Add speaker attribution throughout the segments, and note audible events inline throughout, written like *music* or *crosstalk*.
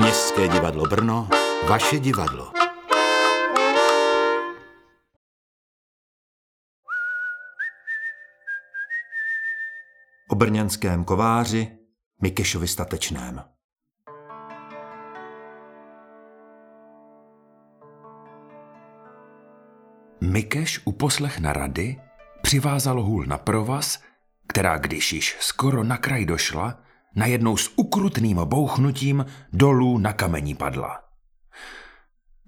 Speaker 1: Městské divadlo Brno, vaše divadlo. O brněnském kováři Mikešovi statečném.
Speaker 2: Mikeš uposlech na rady přivázal hůl na provaz, která když již skoro na kraj došla, najednou s ukrutným bouchnutím dolů na kamení padla.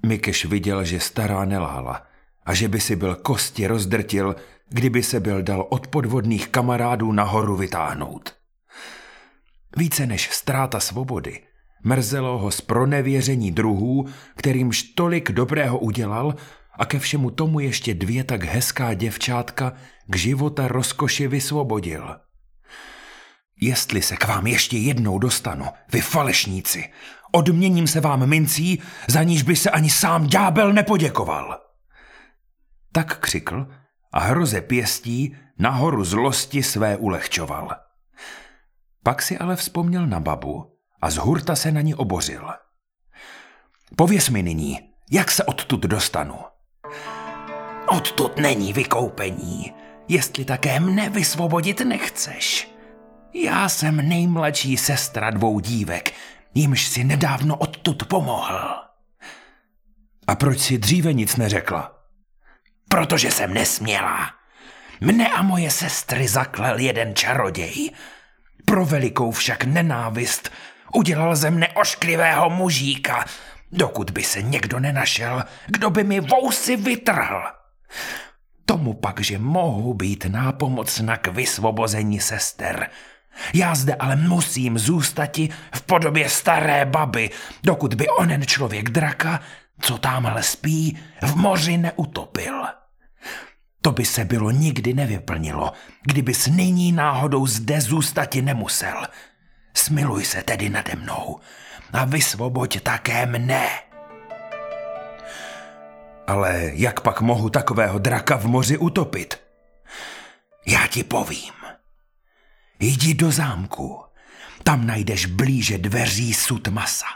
Speaker 2: Mikeš viděl, že stará nelhala a že by si byl kosti rozdrtil, kdyby se byl dal od podvodných kamarádů nahoru vytáhnout. Více než ztráta svobody mrzelo ho z pronevěření druhů, kterýmž tolik dobrého udělal a ke všemu tomu ještě dvě tak hezká děvčátka k života rozkoši vysvobodil. Jestli se k vám ještě jednou dostanu, vy falešníci, odměním se vám mincí, za níž by se ani sám ďábel nepoděkoval. Tak křikl a hroze pěstí nahoru zlosti své ulehčoval. Pak si ale vzpomněl na babu a z hurta se na ní obořil. Pověs mi nyní, jak se odtud dostanu. Odtud není vykoupení, jestli také mne vysvobodit nechceš. Já jsem nejmladší sestra dvou dívek, jimž si nedávno odtud pomohl. A proč si dříve nic neřekla? Protože jsem nesměla. Mne a moje sestry zaklel jeden čaroděj. Pro velikou však nenávist udělal ze mne ošklivého mužíka, dokud by se někdo nenašel, kdo by mi vousy vytrhl. Tomu pak, že mohu být nápomocna k vysvobození sester. Já zde ale musím zůstati v podobě staré baby, dokud by onen člověk draka, co tamhle spí, v moři neutopil. To by se bylo nikdy nevyplnilo, kdybys nyní náhodou zde zůstati nemusel. Smiluj se tedy nade mnou a vysvoboď také mne. Ale jak pak mohu takového draka v moři utopit? Já ti povím. Jdi do zámku. Tam najdeš blíže dveří sud masa.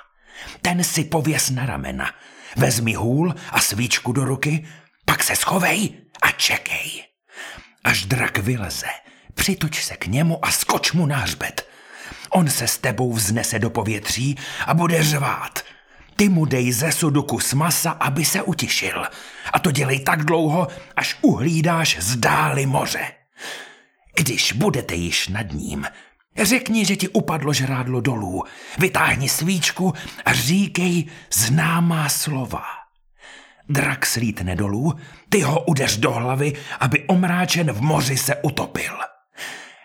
Speaker 2: Ten si pověs na ramena. Vezmi hůl a svíčku do ruky, pak se schovej a čekej. Až drak vyleze, přitoč se k němu a skoč mu na hřbet. On se s tebou vznese do povětří a bude řvát – ty mu dej ze sudu kus masa, aby se utišil. A to dělej tak dlouho, až uhlídáš zdáli moře. Když budete již nad ním, řekni, že ti upadlo žrádlo dolů, vytáhni svíčku a říkej známá slova. Drak slítne dolů, ty ho udeř do hlavy, aby omráčen v moři se utopil.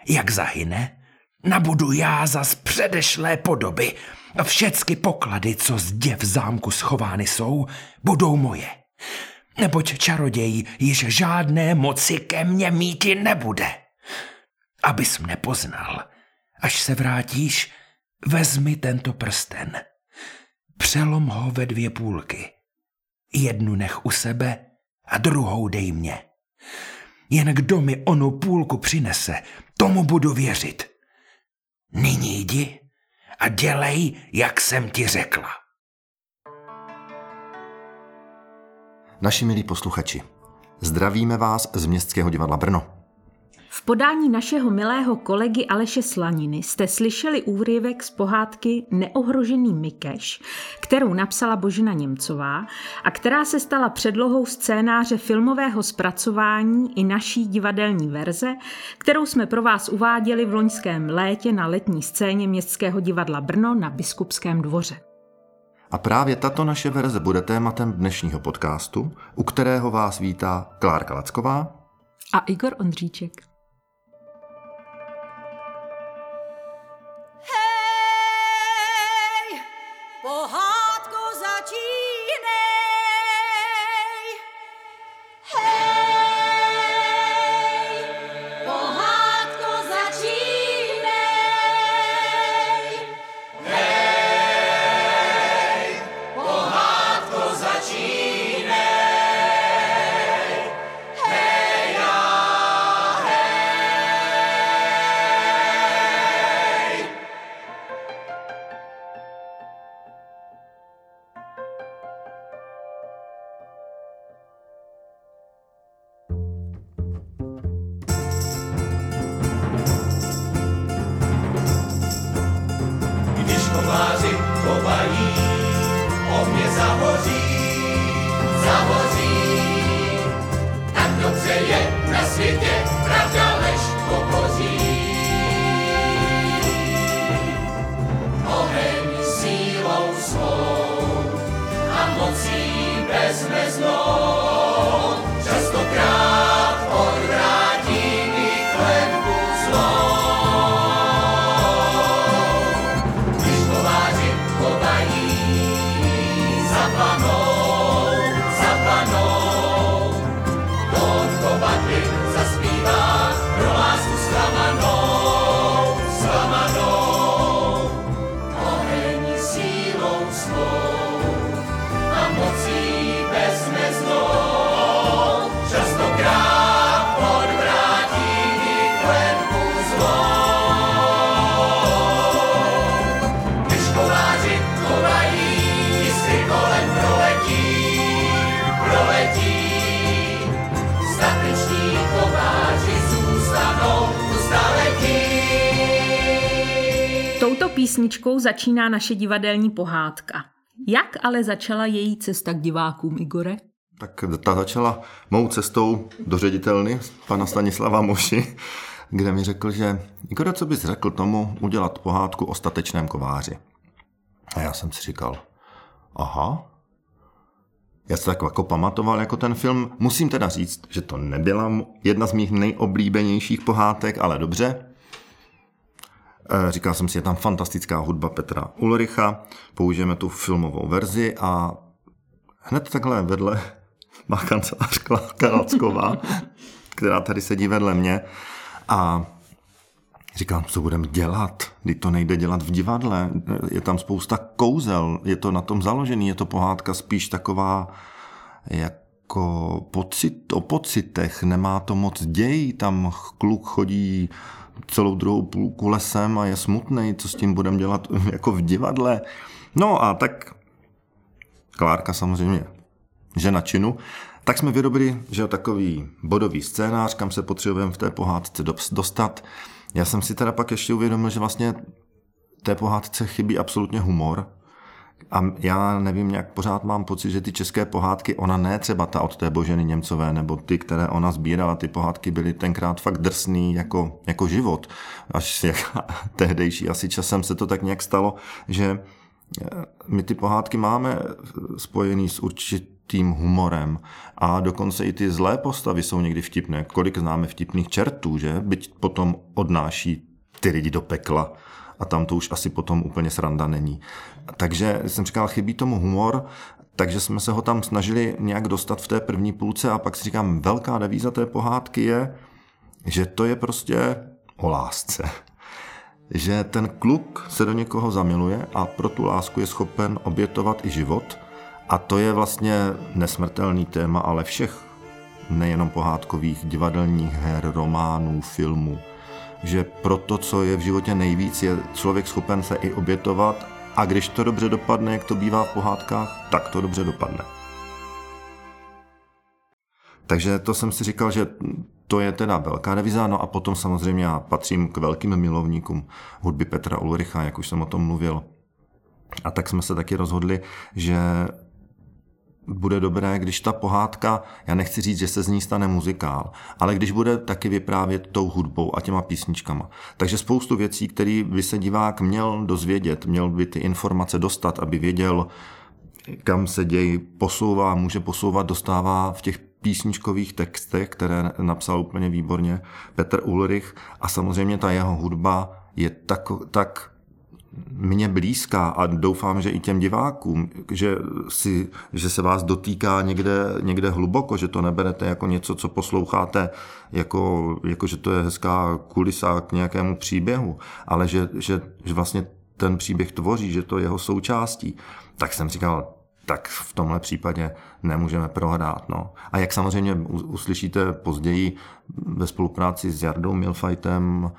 Speaker 2: Jak zahyne, nabudu já z předešlé podoby a všecky poklady, co zde v zámku schovány jsou, budou moje. Neboť čaroděj již žádné moci ke mně míti nebude. Abys mne poznal, až se vrátíš, vezmi tento prsten. Přelom ho ve dvě půlky. Jednu nech u sebe a druhou dej mě. Jen kdo mi onu půlku přinese, tomu budu věřit. Nyní jdi a dělej, jak jsem ti řekla.
Speaker 1: Naši milí posluchači, zdravíme vás z Městského divadla Brno.
Speaker 3: V podání našeho milého kolegy Aleše Slaniny jste slyšeli úryvek z pohádky Neohrožený Mikeš, kterou napsala Božina Němcová a která se stala předlohou scénáře filmového zpracování i naší divadelní verze, kterou jsme pro vás uváděli v loňském létě na letní scéně Městského divadla Brno na Biskupském dvoře.
Speaker 1: A právě tato naše verze bude tématem dnešního podcastu, u kterého vás vítá Klárka Lacková
Speaker 3: a Igor Ondříček. Písničkou začíná naše divadelní pohádka. Jak ale začala její cesta k divákům, Igore?
Speaker 1: Tak ta začala mou cestou do ředitelny pana Stanislava Moši, kde mi řekl, že Igore, co bys řekl tomu udělat pohádku o statečném kováři. A já jsem si říkal, aha, já se tak jako pamatoval jako ten film. Musím teda říct, že to nebyla jedna z mých nejoblíbenějších pohádek, ale dobře. E, říkal jsem si, je tam fantastická hudba Petra Ulricha, použijeme tu filmovou verzi a hned takhle vedle *laughs* má kancelář Karacková, *laughs* která tady sedí vedle mě. A Říkám, co budeme dělat, když to nejde dělat v divadle. Je tam spousta kouzel, je to na tom založený, je to pohádka spíš taková jako pocit, o pocitech, nemá to moc děj, tam kluk chodí celou druhou půlku lesem a je smutný, co s tím budeme dělat *laughs* jako v divadle. No a tak Klárka samozřejmě žena činu, tak jsme vyrobili, že takový bodový scénář, kam se potřebujeme v té pohádce dostat. Já jsem si teda pak ještě uvědomil, že vlastně té pohádce chybí absolutně humor. A já nevím, jak pořád mám pocit, že ty české pohádky, ona ne třeba ta od té Boženy Němcové, nebo ty, které ona sbírala, ty pohádky byly tenkrát fakt drsný jako, jako život. Až jak *laughs* tehdejší, asi časem se to tak nějak stalo, že eh, my ty pohádky máme spojený s určitým humorem a dokonce i ty zlé postavy jsou někdy vtipné. Kolik známe vtipných čertů, že? Byť potom odnáší ty lidi do pekla a tam to už asi potom úplně sranda není. Takže jsem říkal, chybí tomu humor, takže jsme se ho tam snažili nějak dostat v té první půlce a pak si říkám, velká devíza té pohádky je, že to je prostě o lásce. *laughs* Že ten kluk se do někoho zamiluje a pro tu lásku je schopen obětovat i život – a to je vlastně nesmrtelný téma, ale všech nejenom pohádkových divadelních her, románů, filmů, že pro to, co je v životě nejvíc, je člověk schopen se i obětovat a když to dobře dopadne, jak to bývá v pohádkách, tak to dobře dopadne. Takže to jsem si říkal, že to je teda velká deviza, no a potom samozřejmě já patřím k velkým milovníkům hudby Petra Ulricha, jak už jsem o tom mluvil. A tak jsme se taky rozhodli, že bude dobré, když ta pohádka, já nechci říct, že se z ní stane muzikál, ale když bude taky vyprávět tou hudbou a těma písničkama. Takže spoustu věcí, které by se divák měl dozvědět, měl by ty informace dostat, aby věděl, kam se děj posouvá, může posouvat, dostává v těch písničkových textech, které napsal úplně výborně Petr Ulrich a samozřejmě ta jeho hudba je tak, tak mně blízká a doufám, že i těm divákům, že, si, že se vás dotýká někde, někde hluboko, že to neberete jako něco, co posloucháte, jako, jako že to je hezká kulisa k nějakému příběhu, ale že, že, že vlastně ten příběh tvoří, že to je jeho součástí, tak jsem říkal, tak v tomhle případě nemůžeme prohrát. No. A jak samozřejmě uslyšíte později ve spolupráci s Jardou Milfajtem,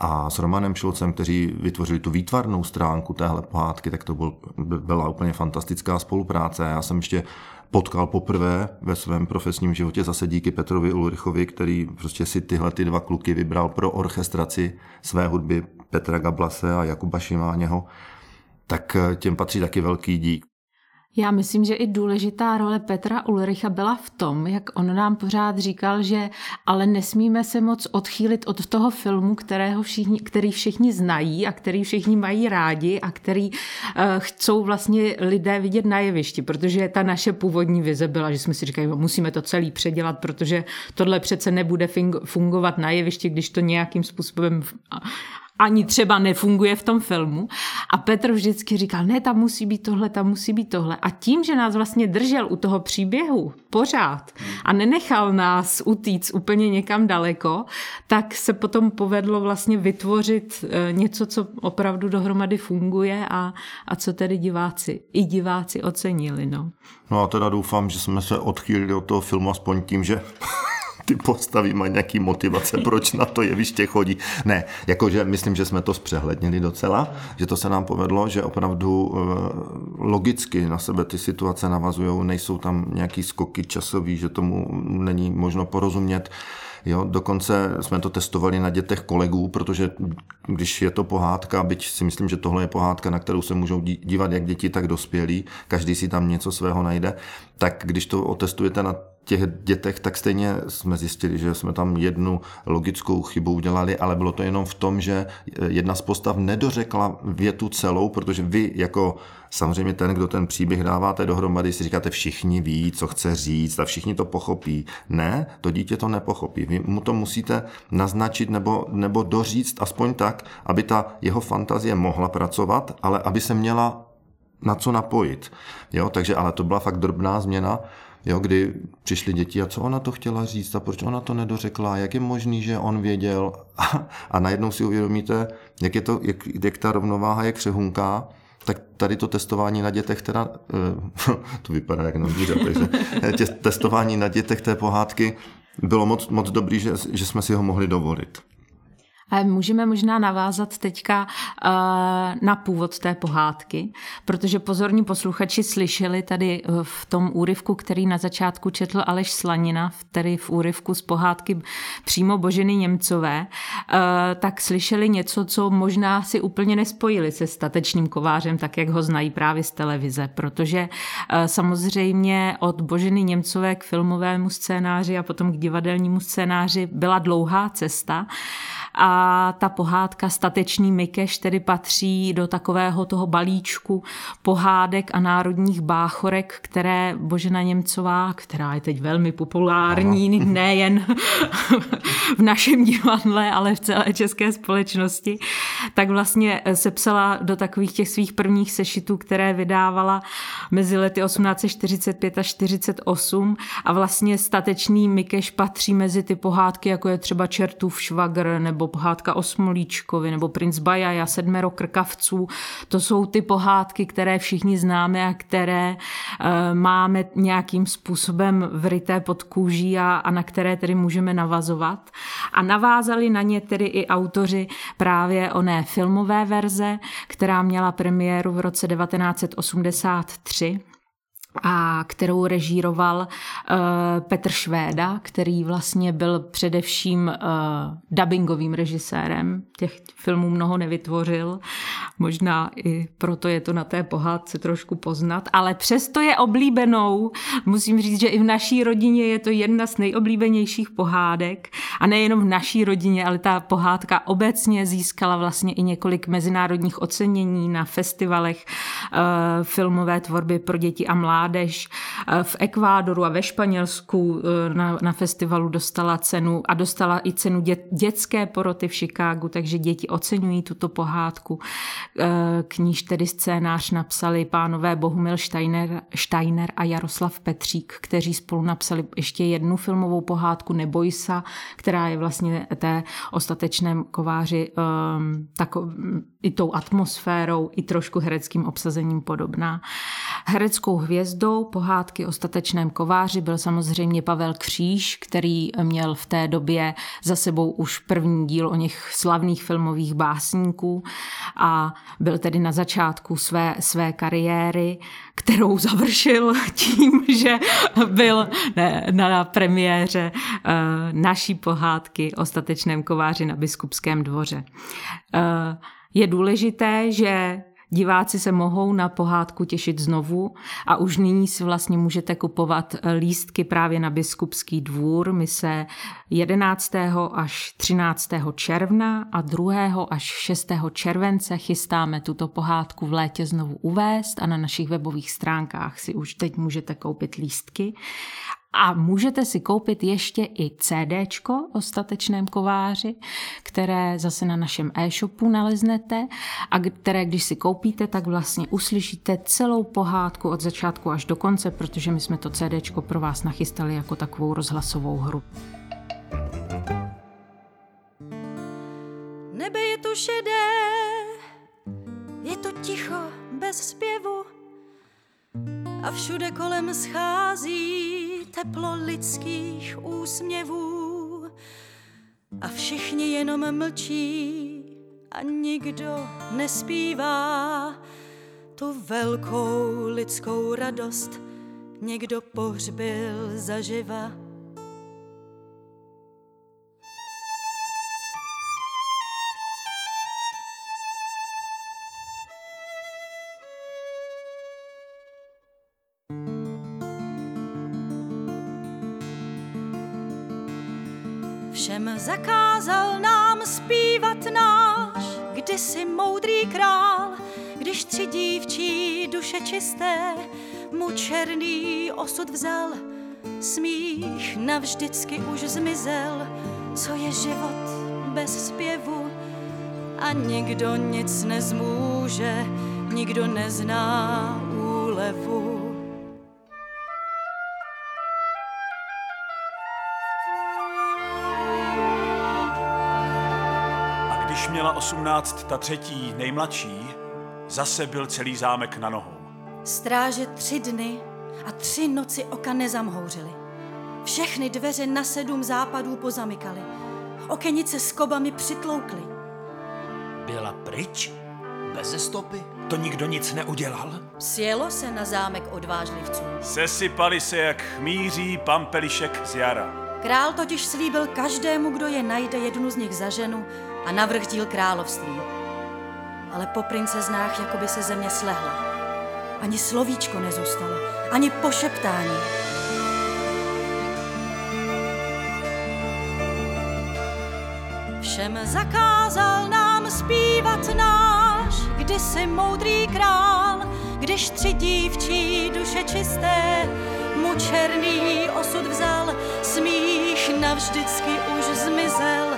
Speaker 1: a s Romanem Šulcem, kteří vytvořili tu výtvarnou stránku téhle pohádky, tak to byl, byla úplně fantastická spolupráce. Já jsem ještě potkal poprvé ve svém profesním životě zase díky Petrovi Ulrichovi, který prostě si tyhle ty dva kluky vybral pro orchestraci své hudby Petra Gablase a Jakuba Šimáněho, tak těm patří taky velký dík.
Speaker 3: Já myslím, že i důležitá role Petra Ulricha byla v tom, jak on nám pořád říkal, že ale nesmíme se moc odchýlit od toho filmu, kterého všichni, který všichni znají a který všichni mají rádi a který uh, chcou vlastně lidé vidět na jevišti, protože ta naše původní vize byla, že jsme si říkali, musíme to celý předělat, protože tohle přece nebude fungovat na jevišti, když to nějakým způsobem ani třeba nefunguje v tom filmu. A Petr vždycky říkal, ne, tam musí být tohle, tam musí být tohle. A tím, že nás vlastně držel u toho příběhu pořád a nenechal nás utíct úplně někam daleko, tak se potom povedlo vlastně vytvořit eh, něco, co opravdu dohromady funguje a, a co tedy diváci, i diváci ocenili. No.
Speaker 1: no a teda doufám, že jsme se odchýlili od toho filmu aspoň tím, že ty postavy mají nějaký motivace, proč na to jeviště chodí. Ne, jakože myslím, že jsme to zpřehlednili docela, že to se nám povedlo, že opravdu eh, logicky na sebe ty situace navazují, nejsou tam nějaký skoky časový, že tomu není možno porozumět. Jo, dokonce jsme to testovali na dětech kolegů, protože když je to pohádka, byť si myslím, že tohle je pohádka, na kterou se můžou dívat jak děti, tak dospělí, každý si tam něco svého najde, tak když to otestujete na těch dětech, tak stejně jsme zjistili, že jsme tam jednu logickou chybu udělali, ale bylo to jenom v tom, že jedna z postav nedořekla větu celou, protože vy jako samozřejmě ten, kdo ten příběh dáváte dohromady, si říkáte, všichni ví, co chce říct a všichni to pochopí. Ne, to dítě to nepochopí. Vy mu to musíte naznačit nebo, nebo doříct aspoň tak, aby ta jeho fantazie mohla pracovat, ale aby se měla na co napojit. Jo, takže ale to byla fakt drobná změna, jo, kdy přišly děti a co ona to chtěla říct a proč ona to nedořekla, jak je možný, že on věděl a, a najednou si uvědomíte, jak, je to, jak, jak ta rovnováha je křehunká, tak tady to testování na dětech teda, eh, *laughs* to vypadá jak na zvíře, takže tě, testování na dětech té pohádky bylo moc, moc dobrý, že, že jsme si ho mohli dovolit.
Speaker 3: Můžeme možná navázat teďka uh, na původ té pohádky, protože pozorní posluchači slyšeli tady eh, v tom úryvku, který na začátku četl Aleš Slanina, tedy v úryvku z pohádky přímo Boženy Němcové, uh, tak slyšeli něco, co možná si úplně nespojili se statečným kovářem, tak jak ho znají právě z televize, protože samozřejmě od Boženy Němcové k filmovému scénáři a potom k divadelnímu scénáři byla dlouhá cesta a ta pohádka Statečný Mikeš tedy patří do takového toho balíčku pohádek a národních báchorek, které Božena Němcová, která je teď velmi populární, *laughs* nejen v našem divadle, ale v celé české společnosti, tak vlastně sepsala do takových těch svých prvních sešitů, které vydávala mezi lety 1845 a 48 a vlastně Statečný Mikeš patří mezi ty pohádky, jako je třeba Čertův švagr nebo pohádka o Smolíčkovi, nebo Princ Bajaja, Sedmero krkavců. To jsou ty pohádky, které všichni známe a které e, máme nějakým způsobem vryté pod kůží a, a na které tedy můžeme navazovat. A navázali na ně tedy i autoři právě oné filmové verze, která měla premiéru v roce 1983 a kterou režíroval uh, Petr Švéda, který vlastně byl především uh, dubbingovým režisérem. Těch filmů mnoho nevytvořil, možná i proto je to na té pohádce trošku poznat, ale přesto je oblíbenou. Musím říct, že i v naší rodině je to jedna z nejoblíbenějších pohádek a nejenom v naší rodině, ale ta pohádka obecně získala vlastně i několik mezinárodních ocenění na festivalech uh, filmové tvorby pro děti a mládež mládež eh, v Ekvádoru a ve Španělsku eh, na, na festivalu dostala cenu a dostala i cenu dě, dětské poroty v Chicagu, takže děti oceňují tuto pohádku. Eh, k níž tedy scénář napsali pánové Bohumil Steiner, Steiner a Jaroslav Petřík, kteří spolu napsali ještě jednu filmovou pohádku Nebojsa, která je vlastně té ostatečném kováři um, tako, i tou atmosférou, i trošku hereckým obsazením podobná. Hereckou hvězdou pohádky o statečném kováři byl samozřejmě Pavel Kříž, který měl v té době za sebou už první díl o něch slavných filmových básníků a byl tedy na začátku své, své kariéry, kterou završil *laughs* tím, že byl ne, na premiéře uh, naší pohádky o statečném kováři na biskupském dvoře. Uh, je důležité, že Diváci se mohou na pohádku těšit znovu a už nyní si vlastně můžete kupovat lístky právě na Biskupský dvůr. My se 11. až 13. června a 2. až 6. července chystáme tuto pohádku v létě znovu uvést a na našich webových stránkách si už teď můžete koupit lístky. A můžete si koupit ještě i CD o statečném kováři, které zase na našem e-shopu naleznete a které, když si koupíte, tak vlastně uslyšíte celou pohádku od začátku až do konce, protože my jsme to CD pro vás nachystali jako takovou rozhlasovou hru. Nebe je to šedé, je to ticho bez zpěvu a všude kolem schází teplo lidských úsměvů.
Speaker 4: a všichni jenom mlčí a nikdo nespívá tu velkou lidskou radost někdo pohřbil zaživa. Zakázal nám zpívat náš kdysi moudrý král, když tři dívčí duše čisté mu černý osud vzal, smích navždycky už zmizel, co je život bez zpěvu? A nikdo nic nezmůže, nikdo nezná úlevu.
Speaker 5: 18, ta třetí, nejmladší, zase byl celý zámek na nohou.
Speaker 4: Stráže tři dny a tři noci oka nezamhouřily. Všechny dveře na sedm západů pozamykaly. Okenice s kobami přitloukly.
Speaker 6: Byla pryč? bez stopy?
Speaker 2: To nikdo nic neudělal?
Speaker 4: Sjelo se na zámek odvážlivců.
Speaker 5: Sesypali se jak míří pampelišek z jara.
Speaker 4: Král totiž slíbil každému, kdo je najde jednu z nich za ženu, a navrh díl království. Ale po princeznách jako by se země slehla. Ani slovíčko nezůstalo, ani pošeptání. Všem zakázal nám zpívat náš kdysi moudrý král, když tři dívčí duše čisté mu černý osud vzal, smích navždycky už zmizel,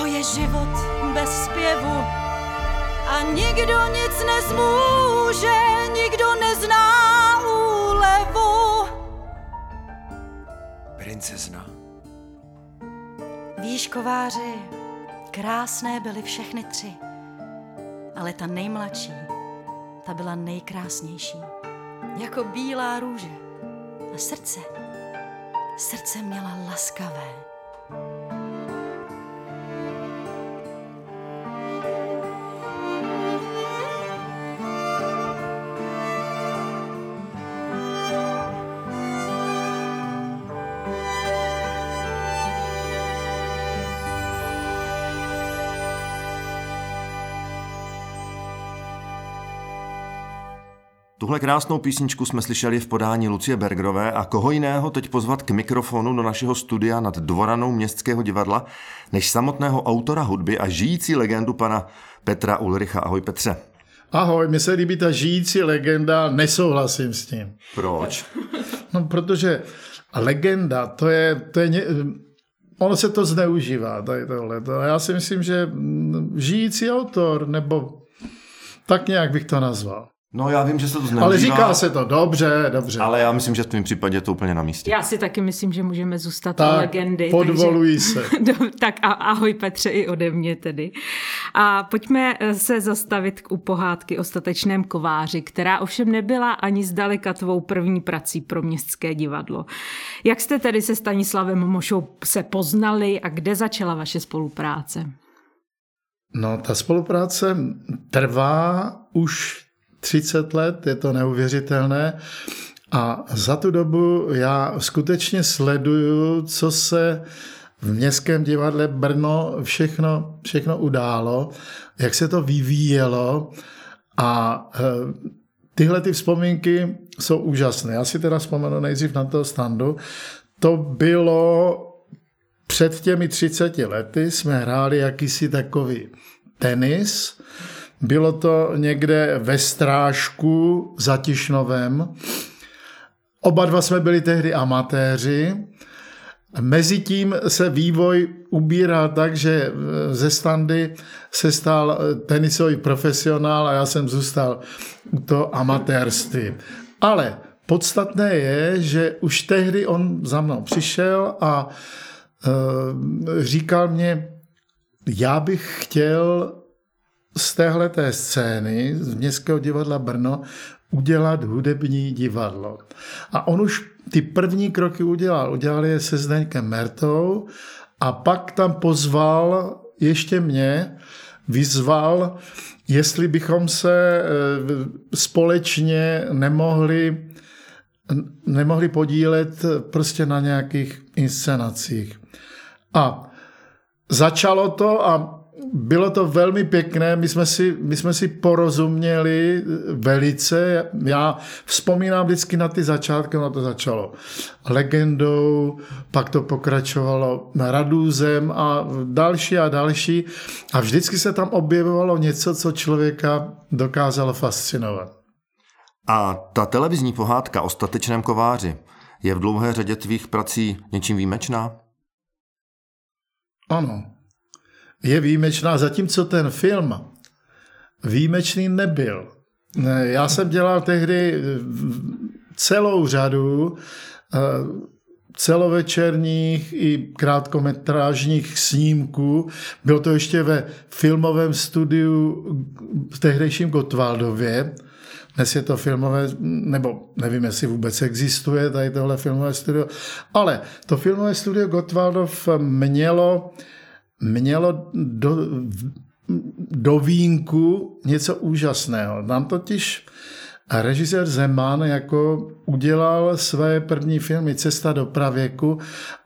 Speaker 4: co je život bez zpěvu. A nikdo nic nezmůže, nikdo nezná úlevu.
Speaker 2: Princezna.
Speaker 4: Víš, kováři, krásné byly všechny tři, ale ta nejmladší, ta byla nejkrásnější, jako bílá růže. A srdce, srdce měla laskavé.
Speaker 1: Tuhle krásnou písničku jsme slyšeli v podání Lucie Bergerové a koho jiného teď pozvat k mikrofonu do našeho studia nad dvoranou Městského divadla, než samotného autora hudby a žijící legendu pana Petra Ulricha. Ahoj Petře.
Speaker 7: Ahoj, mi se líbí ta žijící legenda, nesouhlasím s tím.
Speaker 1: Proč?
Speaker 7: No, protože legenda, to je, to je ně, ono se to zneužívá, tady tohle. To. Já si myslím, že mm, žijící autor, nebo tak nějak bych to nazval.
Speaker 1: No já vím, že se to zneužívá.
Speaker 7: Ale říká se to, dobře, dobře.
Speaker 1: Ale já myslím, že v tvém případě je to úplně na místě.
Speaker 3: Já si taky myslím, že můžeme zůstat
Speaker 7: tak,
Speaker 3: u legendy.
Speaker 7: podvolují
Speaker 3: takže...
Speaker 7: se. *laughs*
Speaker 3: tak a, ahoj Petře i ode mě tedy. A pojďme eh, se zastavit k upohádky o statečném kováři, která ovšem nebyla ani zdaleka tvou první prací pro městské divadlo. Jak jste tedy se Stanislavem Mošou se poznali a kde začala vaše spolupráce?
Speaker 7: No, ta spolupráce trvá už 30 let, je to neuvěřitelné. A za tu dobu já skutečně sleduju, co se v Městském divadle Brno všechno, všechno událo, jak se to vyvíjelo a e, tyhle ty vzpomínky jsou úžasné. Já si teda vzpomenu nejdřív na toho standu. To bylo před těmi 30 lety, jsme hráli jakýsi takový tenis, bylo to někde ve Strážku za Tišnovem. Oba dva jsme byli tehdy amatéři. Mezitím se vývoj ubíral tak, že ze standy se stal tenisový profesionál a já jsem zůstal u toho amatérství. Ale podstatné je, že už tehdy on za mnou přišel a e, říkal mě, já bych chtěl z téhle té scény z Městského divadla Brno udělat hudební divadlo. A on už ty první kroky udělal. Udělal je se Zdeňkem Mertou a pak tam pozval ještě mě, vyzval, jestli bychom se společně nemohli, nemohli podílet prostě na nějakých inscenacích. A začalo to a bylo to velmi pěkné, my jsme, si, my jsme si porozuměli velice. Já vzpomínám vždycky na ty začátky, na to začalo legendou, pak to pokračovalo radůzem a další a další. A vždycky se tam objevovalo něco, co člověka dokázalo fascinovat.
Speaker 1: A ta televizní pohádka o statečném kováři je v dlouhé řadě tvých prací něčím výjimečná?
Speaker 7: Ano, je výjimečná, zatímco ten film výjimečný nebyl. Já jsem dělal tehdy celou řadu eh, celovečerních i krátkometrážních snímků. Bylo to ještě ve filmovém studiu v tehdejším Gotwaldově. Dnes je to filmové, nebo nevím, jestli vůbec existuje tady tohle filmové studio, ale to filmové studio Gottwaldov mělo mělo do, do vínku něco úžasného. Nám totiž režisér Zeman jako udělal své první filmy Cesta do pravěku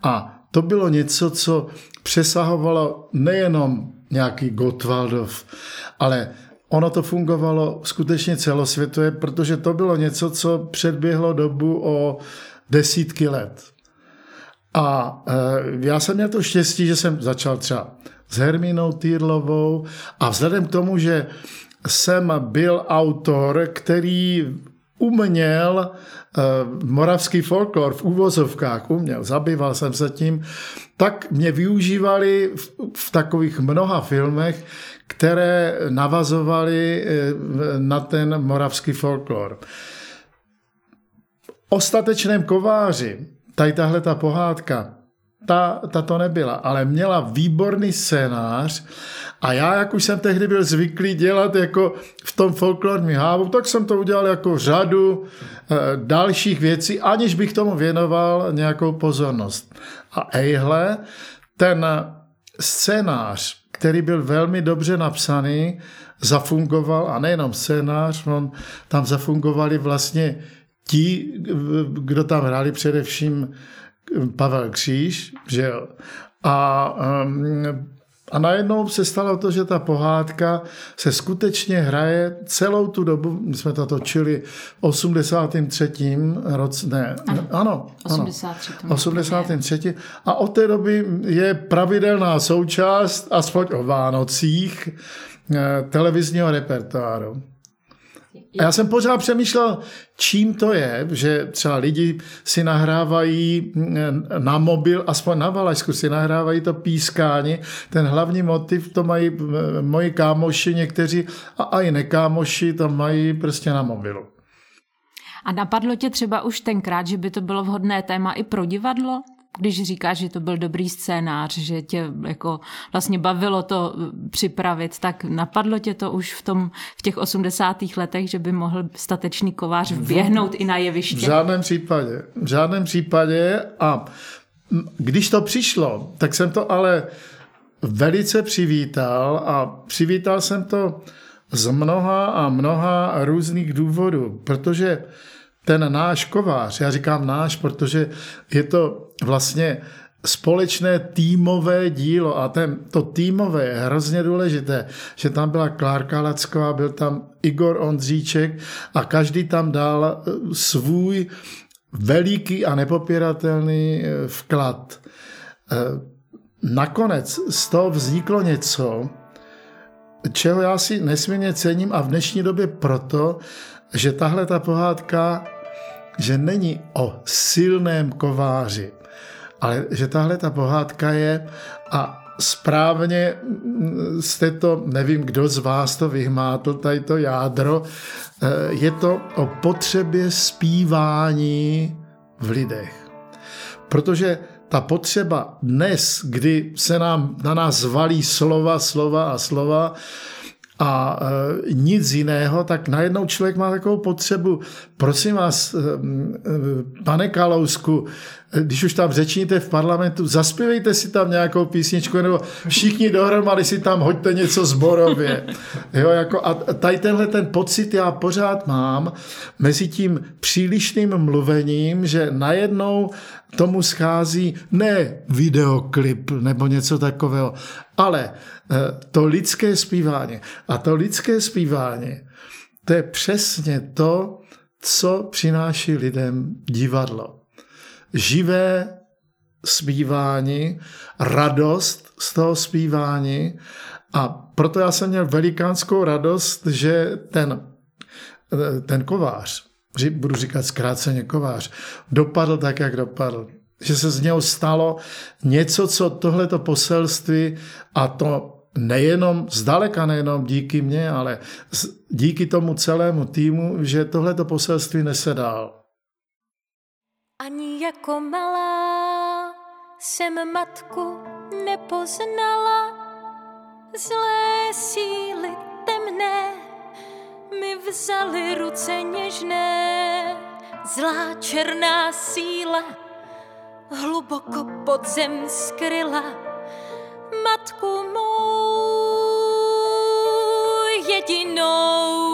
Speaker 7: a to bylo něco, co přesahovalo nejenom nějaký Gottwaldov, ale ono to fungovalo skutečně celosvětově, protože to bylo něco, co předběhlo dobu o desítky let. A e, já jsem měl to štěstí, že jsem začal třeba s Hermínou Týrlovou a vzhledem k tomu, že jsem byl autor, který uměl uh, moravský folklor v úvozovkách, uměl, zabýval jsem se tím, tak mě využívali v, v takových mnoha filmech, které navazovaly uh, na ten moravský folklor. O statečném kováři tady tahle ta pohádka, ta, ta to nebyla, ale měla výborný scénář a já, jak už jsem tehdy byl zvyklý dělat jako v tom folklorním hávu, tak jsem to udělal jako řadu e, dalších věcí, aniž bych tomu věnoval nějakou pozornost. A ejhle, ten scénář, který byl velmi dobře napsaný, zafungoval, a nejenom scénář, on, tam zafungovali vlastně ti, kdo tam hráli především Pavel Kříž, že jo. A, um, a najednou se stalo to, že ta pohádka se skutečně hraje celou tu dobu, my jsme to točili v 83. roce, ne, ano, ano,
Speaker 3: 83.
Speaker 7: Ano, 83. A od té doby je pravidelná součást, aspoň o Vánocích, eh, televizního repertoáru. A já jsem pořád přemýšlel, čím to je, že třeba lidi si nahrávají mm, na mobil, aspoň na Valašsku si nahrávají to pískání. Ten hlavní motiv to mají moji kámoši někteří a i nekámoši to mají prostě na mobilu.
Speaker 3: A napadlo tě třeba už tenkrát, že by to bylo vhodné téma i pro divadlo? Když říkáš, že to byl dobrý scénář, že tě jako vlastně bavilo to eh, připravit, tak napadlo tě to už v, tom, v těch 80. letech, že by mohl statečný kovář vběhnout i na jeviště?
Speaker 7: V žádném případě. V žádném případě a když to přišlo, tak jsem to ale velice přivítal a přivítal jsem to z mnoha a mnoha různých důvodů, protože ten náš kovář, já říkám náš, protože je to vlastně společné týmové dílo a ten, to týmové je hrozně důležité, že tam byla Klárka Lacková, byl tam Igor Ondříček a každý tam dal eh, svůj veliký a nepopiratelný eh, vklad. Eh, nakonec z toho vzniklo něco, čeho já si nesmírně cením a v dnešní době proto, že tahle ta pohádka že není o silném kováři, ale že tahle ta pohádka je a správně jste to, nevím, kdo z vás to vyhmátl, tady to jádro, eh, je to o potřebě zpívání v lidech. Protože ta potřeba dnes, kdy se nám na nás valí slova, slova a slova, a e, nic jiného, tak najednou člověk má takovou potřebu. Prosím vás, e, e, pane Kalousku, když už tam řečníte v parlamentu, zaspěvejte si tam nějakou písničku, nebo všichni dohromady si tam hoďte něco zborově. *laughs* Jo, jako a tady tenhle ten pocit já pořád mám mezi tím přílišným mluvením, že najednou tomu schází ne videoklip nebo něco takového, ale eh, to lidské zpívání. A to lidské zpívání, to je přesně to, co přináší lidem divadlo. Živé zpívání, radost z toho zpívání a proto já jsem měl velikánskou radost, že ten, ten kovář, budu říkat zkráceně kovář, dopadl tak, jak dopadl. Že se z něho stalo něco, co tohleto poselství a to nejenom, zdaleka nejenom díky mně, ale díky tomu celému týmu, že tohleto poselství nese dál.
Speaker 8: Ani jako malá jsem matku nepoznala, zlé síly temné mi vzali ruce něžné, zlá černá síla hluboko pod zem skryla matku mou jedinou.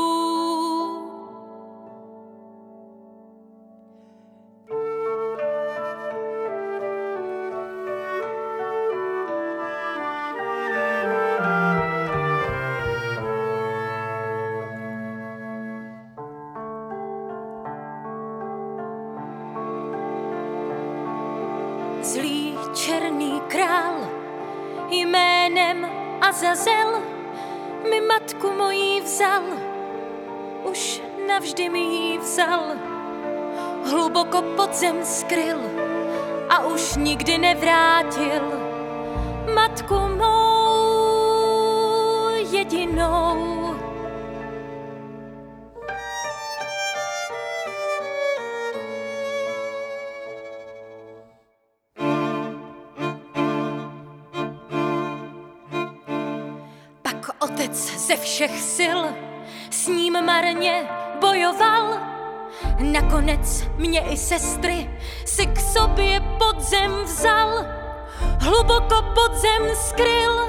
Speaker 8: Zem skryl a už nikdy nevrátil matku mou jedinou. ze všech sil s ním marně bojoval. Nakonec mě i sestry si k sobě podzem vzal, hluboko podzem skryl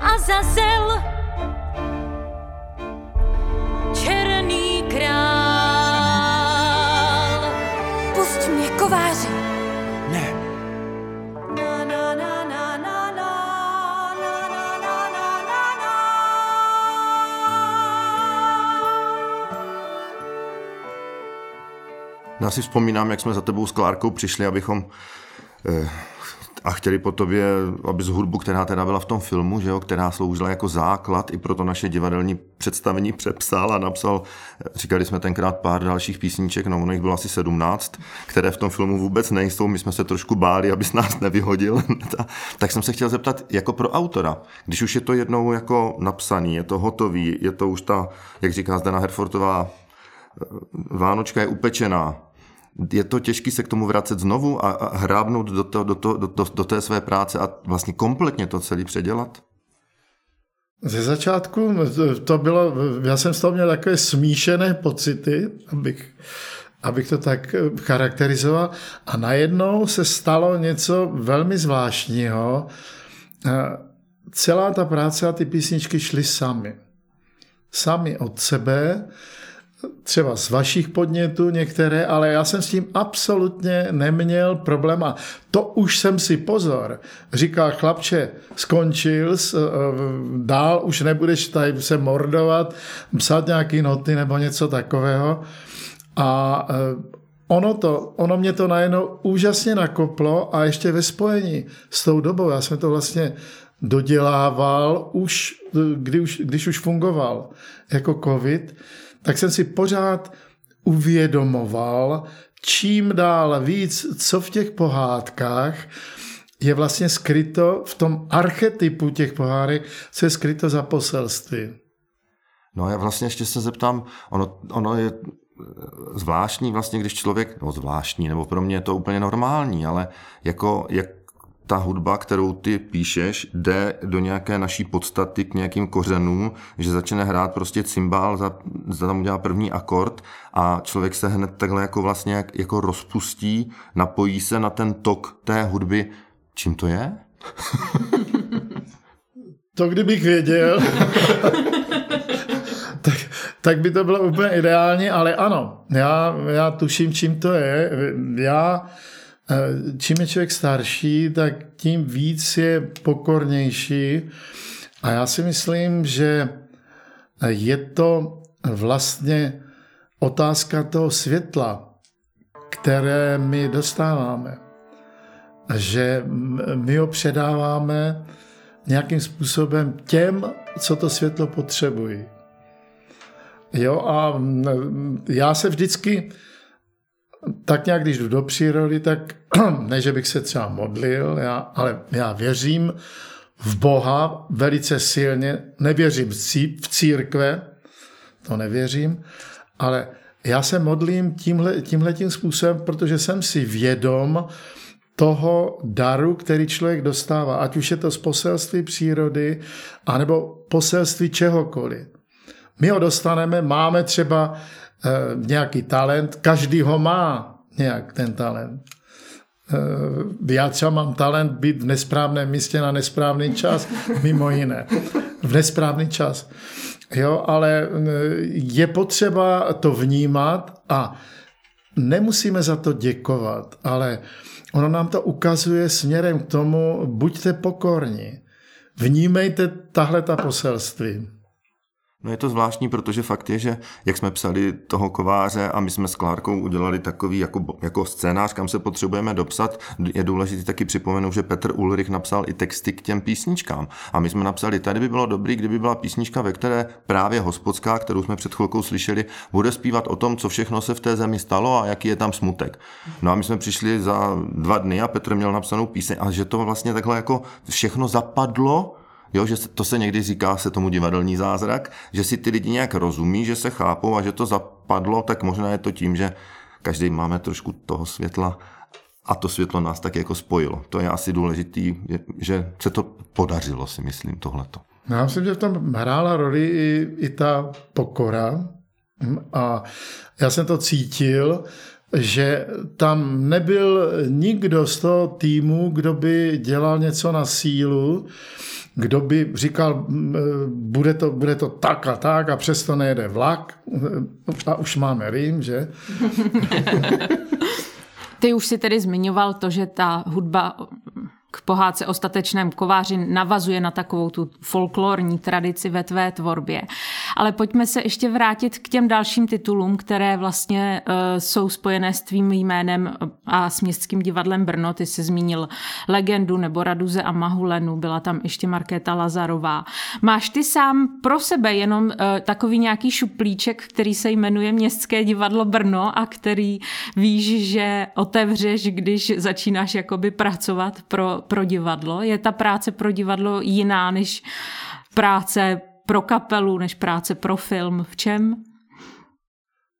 Speaker 8: a zazel.
Speaker 1: Já si vzpomínám, jak jsme za tebou s Klárkou přišli, abychom eh, a chtěli po tobě, aby z hudbu, která teda byla v tom filmu, že jo, která sloužila jako základ i pro to naše divadelní představení, přepsal a napsal, říkali jsme tenkrát pár dalších písniček, no ono jich bylo asi 17, které v tom filmu vůbec nejsou, my jsme se trošku báli, aby nás nevyhodil. *laughs* tak jsem se chtěl zeptat, jako pro autora, když už je to jednou jako napsaný, je to hotový, je to už ta, jak říká Zdena Herfortová, eh, Vánočka je upečená, je to těžké se k tomu vracet znovu a, a hrábnout do, to, do, to, do, do, do té své práce a vlastně kompletně to celé předělat?
Speaker 7: Ze začátku to bylo, já jsem z toho měl takové smíšené pocity, abych, abych to tak charakterizoval. A najednou se stalo něco velmi zvláštního. Celá ta práce a ty písničky šly sami. Sami od sebe třeba z vašich podnětů některé, ale já jsem s tím absolutně neměl problém a to už jsem si pozor. Říkal chlapče, skončil, eh, dál už nebudeš tady se mordovat, psát nějaký noty nebo něco takového. A eh, ono, to, ono mě to najednou úžasně nakoplo a ještě ve spojení s tou dobou, já jsem to vlastně dodělával už, kdy už, když už fungoval jako covid, tak jsem si pořád uvědomoval, čím dál víc, co v těch pohádkách je vlastně skryto v tom archetypu těch pohádek, co je skryto za poselství.
Speaker 1: No já vlastně ještě se zeptám, ono, ono je zvláštní vlastně, když člověk, no zvláštní, nebo pro mě je to úplně normální, ale jako, jak ta hudba, kterou ty píšeš, jde do nějaké naší podstaty k nějakým kořenům, že začne hrát prostě cymbál, za, za tam udělá první akord a člověk se hned takhle jako vlastně jak, jako rozpustí, napojí se na ten tok té hudby. Čím to je?
Speaker 7: To kdybych věděl, *laughs* tak, tak by to bylo úplně ideální, ale ano, já, já tuším, čím to je. Já, čím je člověk starší, tak tím víc je pokornější a já si myslím, že je to vlastně otázka toho světla, které my dostáváme. Že my ho předáváme nějakým způsobem těm, co to světlo potřebují. Jo, a já se vždycky tak nějak, když jdu do přírody, tak *clears throat* ne, že bych se třeba modlil, já, ale já věřím v Boha velice silně, nevěřím v církve, to nevěřím, ale já se modlím tímhle, tímhletím způsobem, protože jsem si vědom toho daru, který člověk dostává, ať už je to z poselství přírody, anebo poselství čehokoliv. My ho dostaneme, máme třeba nějaký talent, každý ho má nějak ten talent. E, já třeba mám talent být v nesprávném místě na nesprávný čas, *laughs* mimo jiné. V nesprávný čas. Jo, ale eh, je potřeba to vnímat a nemusíme za to děkovat, ale ono nám to ukazuje směrem k tomu, buďte pokorní, vnímejte tahle ta poselství.
Speaker 1: No je to zvláštní, protože fakt je, že jak jsme psali toho kováře a my jsme s Klárkou udělali takový jako, jako scénář, kam se potřebujeme dopsat, je důležité taky připomenout, že Petr Ulrich napsal i texty k těm písničkám. A my jsme napsali, tady by bylo dobrý, kdyby byla písnička, ve které právě hospodská, kterou jsme před chvilkou slyšeli, bude zpívat o tom, co všechno se v té zemi stalo a jaký je tam smutek. No a my jsme přišli za dva dny a Petr měl napsanou píseň a že to vlastně takhle jako všechno zapadlo Jo, že to se někdy říká se tomu divadelní zázrak, že si ty lidi nějak rozumí, že se chápou a že to zapadlo, tak možná je to tím, že každý máme trošku toho světla a to světlo nás tak jako spojilo. To je asi důležitý, že se to podařilo, si myslím, tohleto.
Speaker 7: Já myslím, že v tom hrála roli i, i ta pokora a já jsem to cítil, že tam nebyl nikdo z toho týmu, kdo by dělal něco na sílu, kdo by říkal, bude to, bude to tak a tak a přesto nejede vlak a už máme Rým, že? *laughs*
Speaker 3: Ty už si tedy zmiňoval to, že ta hudba k pohádce o statečném kováři navazuje na takovou tu folklorní tradici ve tvé tvorbě. Ale pojďme se ještě vrátit k těm dalším titulům, které vlastně uh, jsou spojené s tvým jménem a s Městským divadlem Brno. Ty jsi zmínil Legendu nebo Raduze a Mahulenu, byla tam ještě Markéta Lazarová. Máš ty sám pro sebe jenom uh, takový nějaký šuplíček, který se jmenuje Městské divadlo Brno a který víš, že otevřeš, když začínáš jakoby pracovat pro, pro divadlo? Je ta práce pro divadlo jiná než práce pro kapelu, než práce pro film? V čem?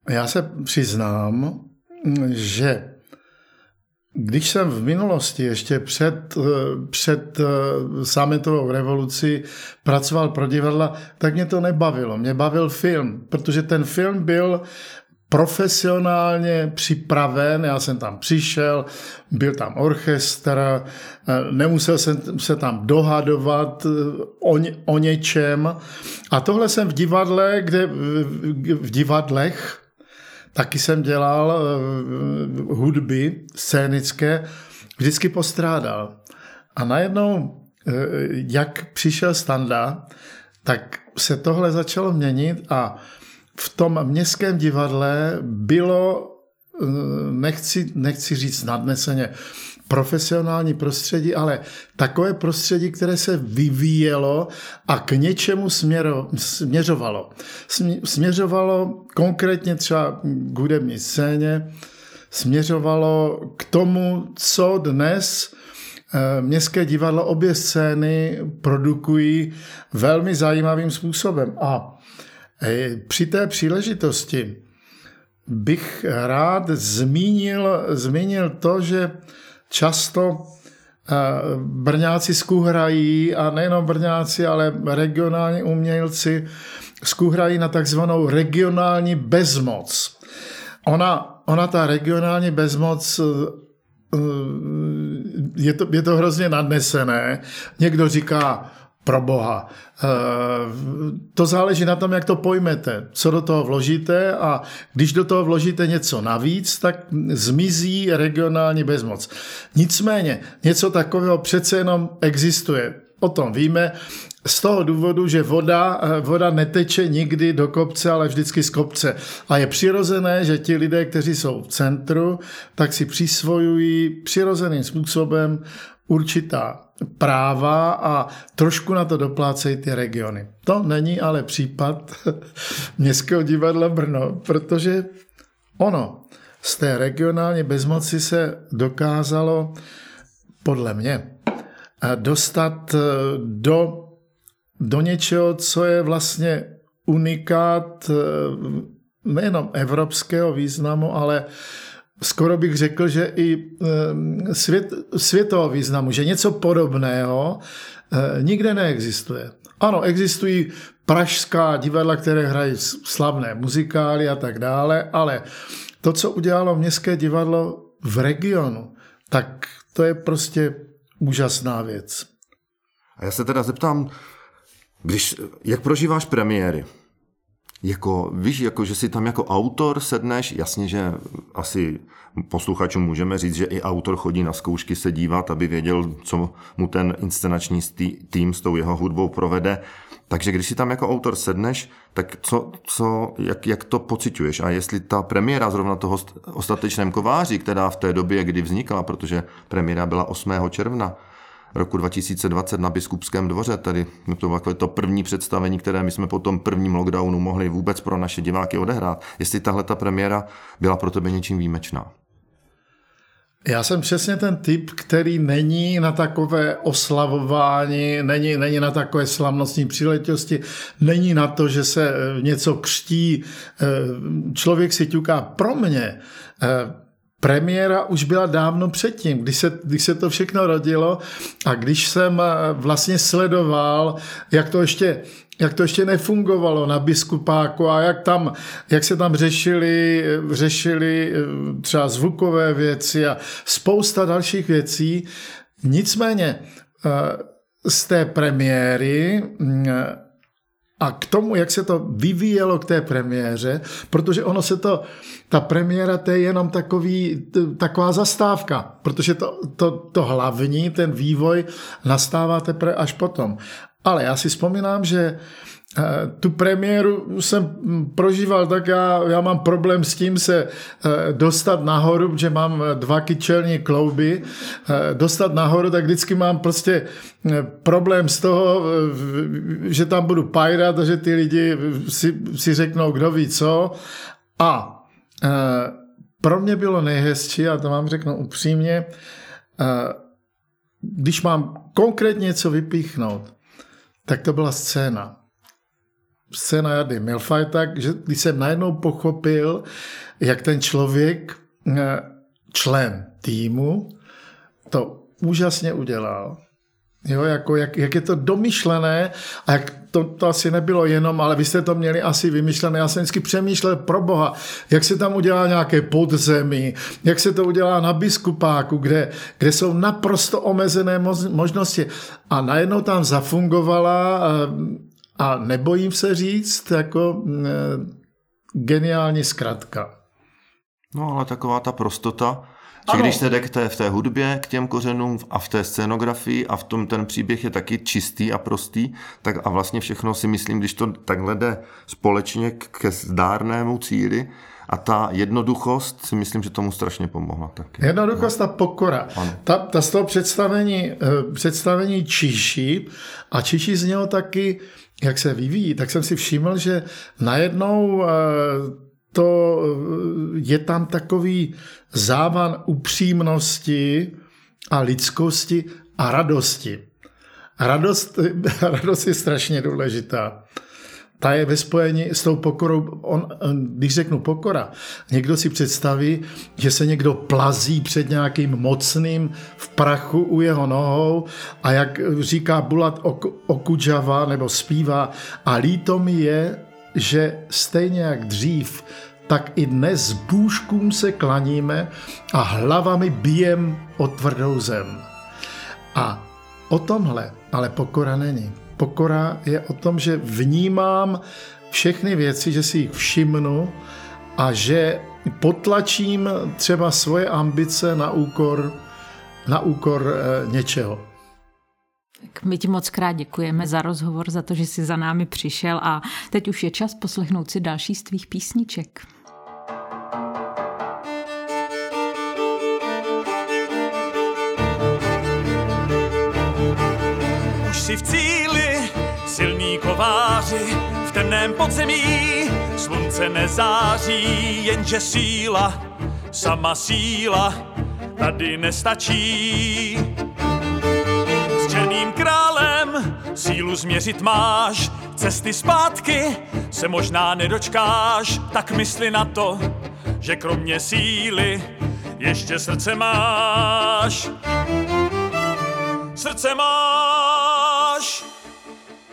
Speaker 7: Já se přiznám, že když jsem v minulosti, ještě před, před eh, sametovou revoluci, pracoval pro divadla, tak mě to nebavilo. Mě bavil film, protože ten film byl profesionálně připraven, já jsem tam přišel, byl tam orchestr, eh, nemusel jsem se tam dohadovat eh, o, o něčem. A tohle jsem v divadle, kde v divadlech, taky jsem dělal eh, hudby scénické, vždycky postrádal. A najednou, jak přišel Standa, tak se tohle začalo měnit a v tom městském divadle bylo, eh, nechci, nechci říct nadneseně, profesionální prostředí, ale takové prostředí, které se vyvíjelo a k něčemu směro, směřovalo. Směřovalo konkrétně třeba k hudební scéně, směřovalo k tomu, co dnes eh, Městské divadlo obě scény produkují velmi zajímavým způsobem. A při té příležitosti bych rád zmínil, zmínil to, že často Brňáci skuhrají a nejenom Brňáci, ale regionální umělci skuhrají na takzvanou regionální bezmoc. Ona, ona ta regionální bezmoc eh, je to, je to hrozně nadnesené. Někdo říká, pro boha. Eh, to záleží na tom, jak to pojmete, co do toho vložíte a když do toho vložíte něco navíc, tak zmizí regionální bezmoc. Nicméně něco takového přece jenom existuje. O tom víme z toho důvodu, že voda, eh, voda neteče nikdy do kopce, ale vždycky z kopce. A je přirozené, že ti lidé, kteří jsou v centru, tak si přisvojují přirozeným způsobem určitá práva a trošku na to doplácejí ty regiony. To není ale případ *laughs* Městského divadla Brno, protože ono z té regionální bezmoci se dokázalo podle mě dostat eh, do, do něčeho, co je vlastně unikát eh, nejenom evropského významu, ale skoro bych řekl, že i svět, světového významu, že něco podobného eh, nikde neexistuje. Ano, existují pražská divadla, které hrají slavné muzikály a tak dále, ale to, co udělalo Městské divadlo v regionu, tak to je prostě úžasná věc.
Speaker 1: A já se teda zeptám, když, jak prožíváš premiéry? Jako, víš, jako, že si tam jako autor sedneš, jasně, že asi posluchačům můžeme říct, že i autor chodí na zkoušky se dívat, aby věděl, co mu ten inscenační tým s tou jeho hudbou provede. Takže když si tam jako autor sedneš, tak co, co, jak, jak to pociťuješ? A jestli ta premiéra zrovna toho ostatečném kováři, která v té době, kdy vznikala, protože premiéra byla 8. června, roku 2020 na Biskupském dvoře, tedy to bylo to první představení, které my jsme po tom prvním lockdownu mohli vůbec pro naše diváky odehrát. Jestli tahle ta premiéra byla pro tebe něčím výjimečná?
Speaker 7: Já jsem přesně ten typ, který není na takové oslavování, není, není na takové slavnostní příležitosti, není na to, že se eh, něco křtí. Eh, člověk si ťuká pro mě. Eh, premiéra už byla dávno předtím, když se, když se to všechno rodilo a když jsem vlastně sledoval, jak to ještě jak to ještě nefungovalo na biskupáku a jak, tam, jak se tam řešili, řešili eh, třeba zvukové věci a spousta dalších věcí. Nicméně eh, z té premiéry mm, a k tomu, jak se to vyvíjelo k té premiéře, protože ono se to, ta premiéra to je jenom takový, taková zastávka, protože to, to, to hlavní, ten vývoj nastává teprve až potom. Ale já si vzpomínám, že eh, tu premiéru jsem prožíval tak, já, já mám problém s tím se eh, dostat nahoru, že mám eh, dva kyčelní klouby, dostat nahoru, tak vždycky mám prostě problém z toho, že tam budu pajrat a že ty lidi si, si řeknou, kdo ví co. A pro mě bylo nejhezčí, a to vám řeknu upřímně, když mám konkrétně něco vypíchnout, tak to byla scéna. Scéna Jady Milfajta, že když jsem najednou pochopil, jak ten člověk, eh, člen týmu, to úžasně udělal. Jo, jako jak, jak je to domyšlené a jak to, to asi nebylo jenom, ale vy jste to měli asi vymyšlené. Já jsem vždycky přemýšlel pro boha, jak se tam udělá nějaké podzemí, jak se to udělá na biskupáku, kde, kde jsou naprosto omezené možnosti. A najednou tam zafungovala a, a nebojím se říct, jako e, geniální zkratka.
Speaker 1: No ale taková ta prostota, že když se jde k té, v té hudbě, k těm kořenům a v té scénografii a v tom ten příběh je taky čistý a prostý, tak a vlastně všechno si myslím, když to takhle jde společně ke zdárnému cíli, a ta jednoduchost si myslím, že tomu strašně pomohla taky.
Speaker 7: Jednoduchost a pokora. Ta, ta z toho představení, eh, představení Číši a Číši z něho taky, jak se vyvíjí, tak jsem si všiml, že najednou eh, to je tam takový závan upřímnosti a lidskosti a radosti. Radost, *laughs* radost je strašně důležitá. ta je ve spojení s tou pokorou, on, když řeknu pokora, někdo si představí, že se někdo plazí před nějakým mocným v prachu u jeho nohou a jak říká Bulat Okudžava nebo zpívá a líto mi je, že stejně jak dřív, tak i dnes bůžkům se klaníme a hlavami bijem o tvrdou zem. A o tomhle ale pokora není. Pokora je o tom, že vnímám všechny věci, že si jich všimnu a že potlačím třeba svoje ambice na úkor, na úkor eh, něčeho.
Speaker 3: Tak my ti moc krát děkujeme za rozhovor, za to, že jsi za námi přišel a teď už je čas poslechnout si další z tvých písniček.
Speaker 5: Si v cíli, silní kováři, v temném podzemí slunce nezáří, jenže síla, sama síla, tady nestačí černým králem sílu změřit máš, cesty zpátky se možná nedočkáš, tak mysli na to, že kromě síly ještě srdce máš. Srdce máš.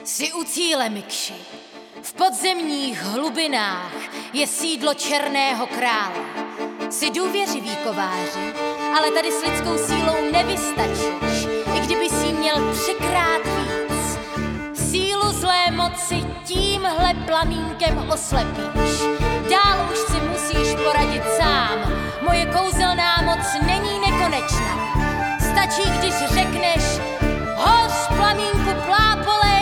Speaker 8: Jsi u cíle, Mikši. V podzemních hlubinách je sídlo černého krále. Jsi důvěřivý kováři, ale tady s lidskou sílou nevystačíš kdyby si měl třikrát víc. Sílu zlé moci tímhle plamínkem oslepíš. Dál už si musíš poradit sám. Moje kouzelná moc není nekonečná. Stačí, když řekneš, Os Flamengo plapole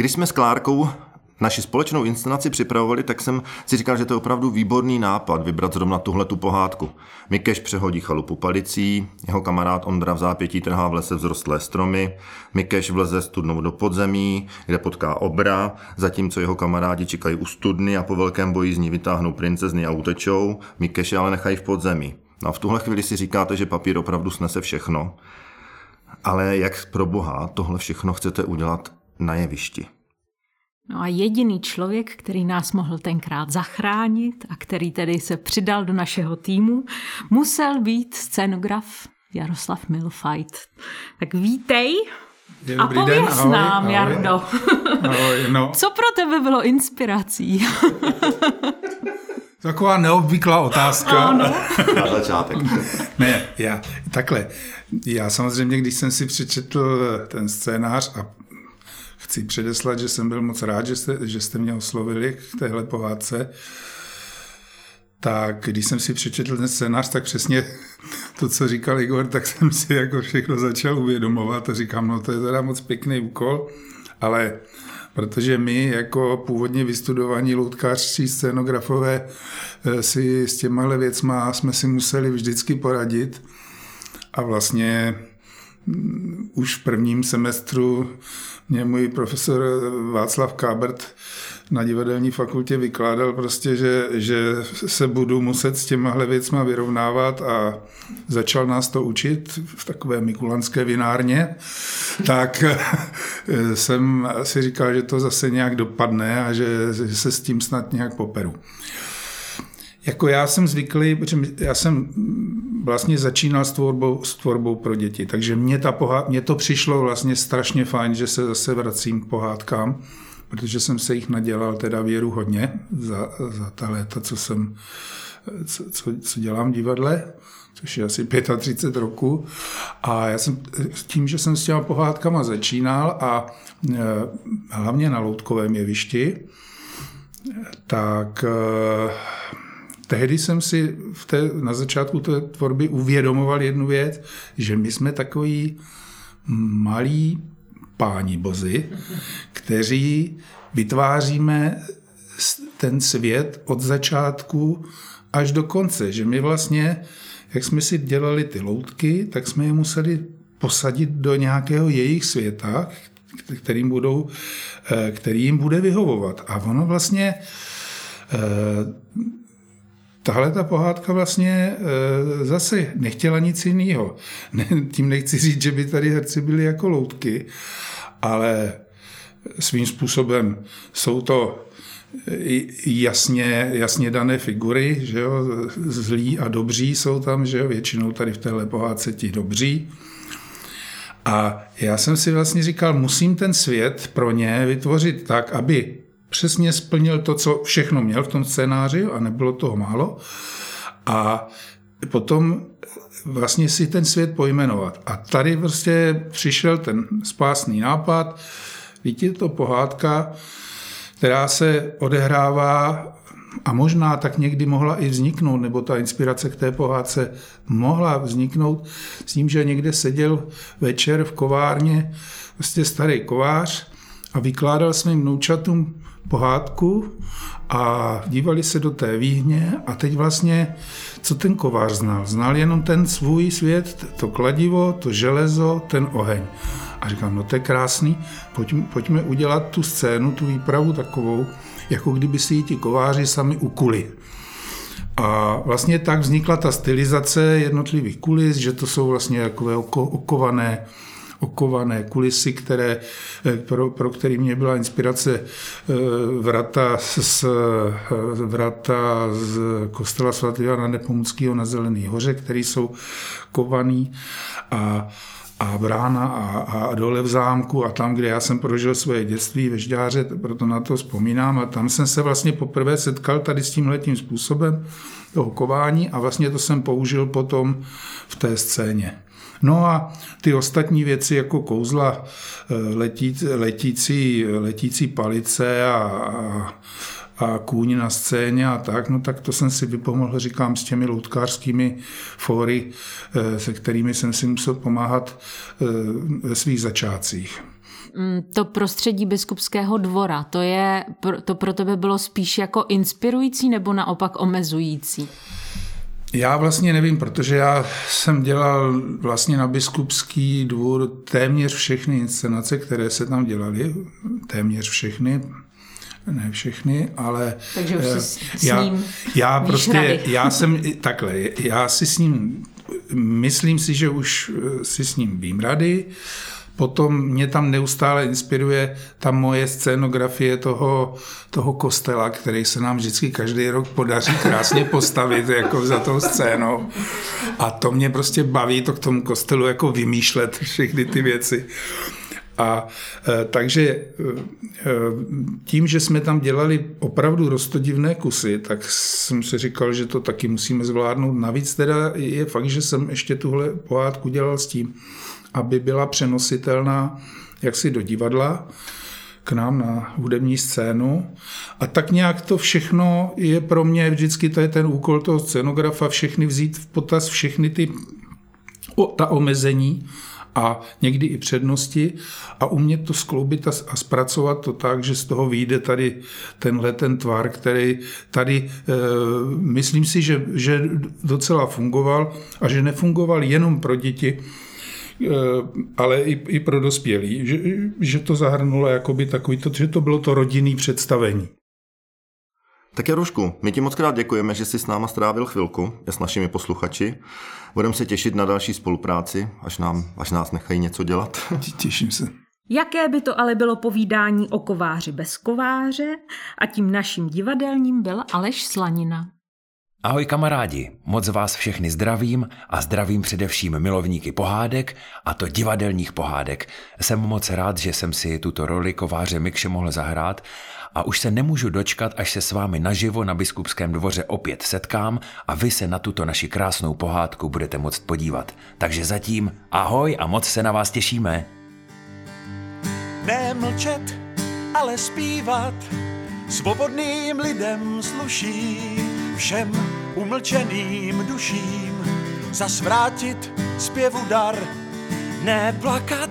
Speaker 1: Když jsme s Klárkou naši společnou inscenaci připravovali, tak jsem si říkal, že to je opravdu výborný nápad vybrat zrovna tuhle tu pohádku. Mikeš přehodí chalupu palicí, jeho kamarád Ondra v zápětí trhá v lese vzrostlé stromy, Mikeš vleze studnou do podzemí, kde potká obra, zatímco jeho kamarádi čekají u studny a po velkém boji z ní vytáhnou princezny a utečou, Mikeše ale nechají v podzemí. No a v tuhle chvíli si říkáte, že papír opravdu snese všechno, ale jak pro boha tohle všechno chcete udělat na jevišti.
Speaker 3: No a jediný člověk, který nás mohl tenkrát zachránit a který tedy se přidal do našeho týmu, musel být scénograf Jaroslav Milfajt. Tak vítej a pověz den, nám, ahoj, Jardo. Ahoj, no. Co pro tebe bylo inspirací?
Speaker 9: Taková neobvyklá otázka. Ano.
Speaker 1: Na začátek.
Speaker 9: ne, já, takhle. Já samozřejmě, když jsem si přečetl ten scénář a chci předeslat, že jsem byl moc rád, že jste, že jste mě oslovili k téhle pohádce. Tak když jsem si přečetl ten scénář, tak přesně to, co říkal Igor, tak jsem si jako všechno začal uvědomovat a říkám, no to je teda moc pěkný úkol, ale protože my jako původně vystudovaní loutkářští scénografové eh, si s těmahle věcma jsme si museli vždycky poradit a vlastně mm, už v prvním semestru mě můj profesor Václav Kábert na divadelní fakultě vykládal prostě, že, že se budu muset s těmahle věcma vyrovnávat a začal nás to učit v takové mikulanské vinárně, tak jsem si říkal, že to zase nějak dopadne a že, že se s tím snad nějak poperu. Jako já jsem zvyklý, protože já jsem vlastně začínal s tvorbou, s tvorbou pro děti, takže mě, ta pohá, mě to přišlo vlastně strašně fajn, že se zase vracím k pohádkám, protože jsem se jich nadělal teda věru hodně za, za ta léta, co jsem, co, co, co dělám v divadle což je asi 35 roku. A já jsem tím, že jsem s těma pohádkama začínal a e, hlavně na loutkovém jevišti, tak e, tehdy jsem si v té, na začátku té tvorby uvědomoval jednu věc, že my jsme takový malí páni bozy, kteří vytváříme ten svět od začátku až do konce, že my vlastně jak jsme si dělali ty loutky, tak jsme je museli posadit do nějakého jejich světa, kterým budou, eh, který jim bude vyhovovat. A ono vlastně eh, tahle ta pohádka vlastně eh, zase nechtěla nic jiného. *laughs* Tím nechci říct, že by tady herci byli jako loutky, ale svým způsobem jsou to jasně, jasně dané figury, že jo, zlí a dobří jsou tam, že jo, většinou tady v téhle pohádce ti dobří. A já jsem si vlastně říkal, musím ten svět pro ně vytvořit tak, aby přesně splnil to, co všechno měl v tom scénáři a nebylo toho málo. A potom vlastně si ten svět pojmenovat. A tady prostě přišel ten spásný nápad, víte, to pohádka, která se odehrává a možná tak někdy mohla i vzniknout, nebo ta inspirace k té pohádce mohla vzniknout s tím, že někde seděl večer v kovárně prostě starý kovář a vykládal svým vnoučatům pohádku a dívali se do té výhně a teď vlastně, co ten kovář znal? Znal jenom ten svůj svět, to kladivo, to železo, ten oheň. A říkám, no to je krásný, pojďme, pojďme udělat tu scénu, tu výpravu takovou, jako kdyby si ji ti kováři sami ukuli. A vlastně tak vznikla ta stylizace jednotlivých kulis, že to jsou vlastně takové oko, okované okované kulisy, které, eh, pro, pro který mě byla inspirace eh, vrata z, eh, vrata z kostela svatého Jana Nepomuckého na Zelený hoře, které jsou kovaný a a brána a, a dole v zámku a tam, kde já jsem prožil svoje dětství ve Žďáře, proto na to vzpomínám a tam jsem se vlastně poprvé setkal tady s tímhletím způsobem toho kování a vlastně to jsem použil potom v té scéně. No a ty ostatní věci jako kouzla, eh, letící, letící, letící palice a, a a kůň na scéně a tak, no tak to jsem si vypomohl, říkám, s těmi loutkářskými fóry, eh, se kterými jsem si musel pomáhat eh, ve svých začátcích.
Speaker 3: Mm, to prostředí biskupského dvora, to, je, to pro tebe bylo spíš jako inspirující nebo naopak omezující?
Speaker 9: Já vlastně nevím, protože já jsem dělal vlastně na biskupský dvůr téměř všechny inscenace, které se tam dělaly, téměř všechny, ne všechny, ale
Speaker 3: Takže už eh, si s
Speaker 9: já,
Speaker 3: ním
Speaker 9: já prostě,
Speaker 3: rady. *laughs*
Speaker 9: já jsem takhle, já si s ním, myslím si, že už eh, si s ním vím rady, Potom mě tam neustále inspiruje ta moje scénografie toho, toho kostela, který se nám vždycky každý rok podaří krásně postavit jako za tou scénou. A to mě prostě baví to k tomu kostelu jako vymýšlet všechny ty věci. A e, takže e, tím, že jsme tam dělali opravdu rostodivné kusy, tak jsem si říkal, že to taky musíme zvládnout. Navíc teda je fakt, že jsem ještě tuhle pohádku dělal s tím, aby byla přenositelná jaksi do divadla k nám na hudební scénu. A tak nějak to všechno je pro mě vždycky, to je ten úkol toho scenografa, všechny vzít v potaz, všechny ty o, ta omezení a někdy i přednosti a umět to skloubit a, a zpracovat to tak, že z toho vyjde tady tenhle ten tvar, který tady e, myslím si, že, že docela fungoval a že nefungoval jenom pro děti, ale i, i pro dospělí, že, že to zahrnulo jakoby takový, to, že to bylo to rodinný představení.
Speaker 1: Tak Jarušku, my ti moc krát děkujeme, že jsi s náma strávil chvilku s našimi posluchači. Budeme se těšit na další spolupráci, až, nám, až nás nechají něco dělat. *laughs*
Speaker 9: Těším se.
Speaker 3: Jaké by to ale bylo povídání o kováři bez kováře a tím naším divadelním byl Aleš Slanina.
Speaker 2: Ahoj kamarádi, moc vás všechny zdravím a zdravím především milovníky pohádek a to divadelních pohádek. Jsem moc rád, že jsem si tuto roli kováře Mikše mohl zahrát a už se nemůžu dočkat, až se s vámi naživo na biskupském dvoře opět setkám a vy se na tuto naši krásnou pohádku budete moct podívat. Takže zatím ahoj a moc se na vás těšíme.
Speaker 5: Nemlčet, ale zpívat, svobodným lidem sluší, všem umlčeným duším, zasvrátit zpěvu dar.
Speaker 10: Neplakat,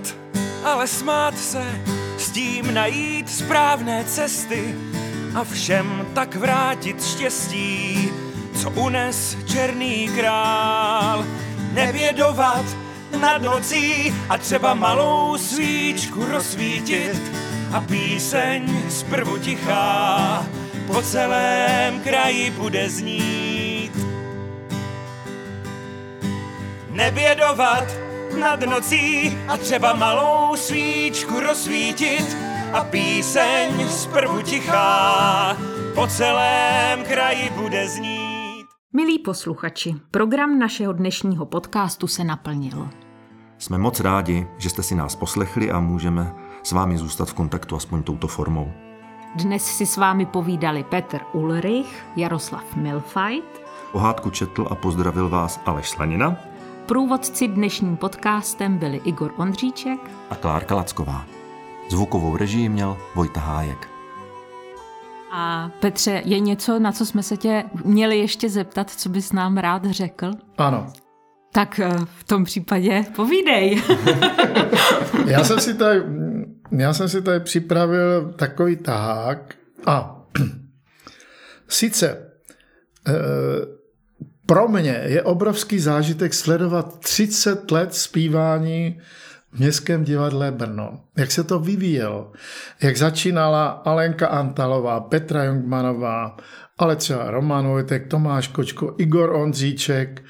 Speaker 10: ale smát se, s tím najít správné cesty a všem tak vrátit štěstí, co unes černý král. Nevědovat nad nocí a třeba malou svíčku rozsvítit a píseň zprvu tichá po celém kraji bude znít. Nebědovat nad nocí a třeba malou svíčku rozsvítit a píseň zprvu tichá po celém kraji bude znít.
Speaker 3: Milí posluchači, program našeho dnešního podcastu se naplnil.
Speaker 1: Jsme moc rádi, že jste si nás poslechli a můžeme s vámi zůstat v kontaktu aspoň touto formou.
Speaker 3: Dnes si s vámi povídali Petr Ulrich, Jaroslav Milfajt.
Speaker 1: Pohádku četl a pozdravil vás Aleš Slanina.
Speaker 3: Průvodci dnešním podcastem byli Igor Ondříček
Speaker 1: a Klárka Lacková. Zvukovou režii měl Vojta Hájek.
Speaker 3: A Petře, je něco, na co jsme se tě měli ještě zeptat, co bys nám rád řekl?
Speaker 7: Ano.
Speaker 3: Tak eh, v tom případě povídej.
Speaker 7: já, jsem si tady, já jsem si tady připravil takový tahák a *clears throat* sice e, pro mě je obrovský zážitek sledovat 30 let zpívání v Městském divadle Brno. Jak se to vyvíjelo. Jak začínala Alenka Antalová, Petra Jungmanová, ale třeba Roman Vojtek, Tomáš Kočko, Igor Ondříček,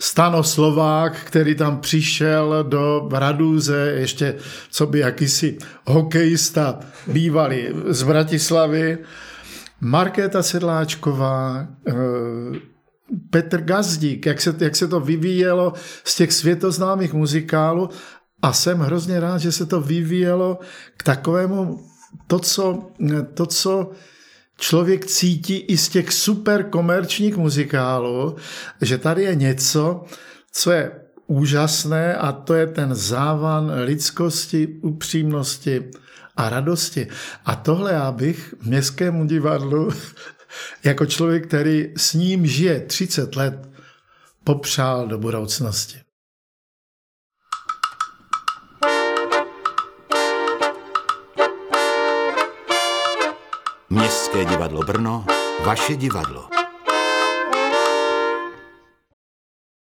Speaker 7: Stano Slovák, který tam přišel do Radůze, ještě co by jakýsi hokejista bývalý z Bratislavy, Markéta Sedláčková, eh, Petr Gazdík, jak se, jak se to vyvíjelo z těch světoznámých muzikálů. A jsem hrozně rád, že se to vyvíjelo k takovému to, co, to, co člověk cítí i z těch super komerčních muzikálů, že tady je něco, co je úžasné a to je ten závan lidskosti, upřímnosti a radosti. A tohle já bych městskému divadlu *laughs* jako člověk, který s ním žije 30 let, popřál do budoucnosti.
Speaker 11: Městské divadlo Brno, vaše divadlo.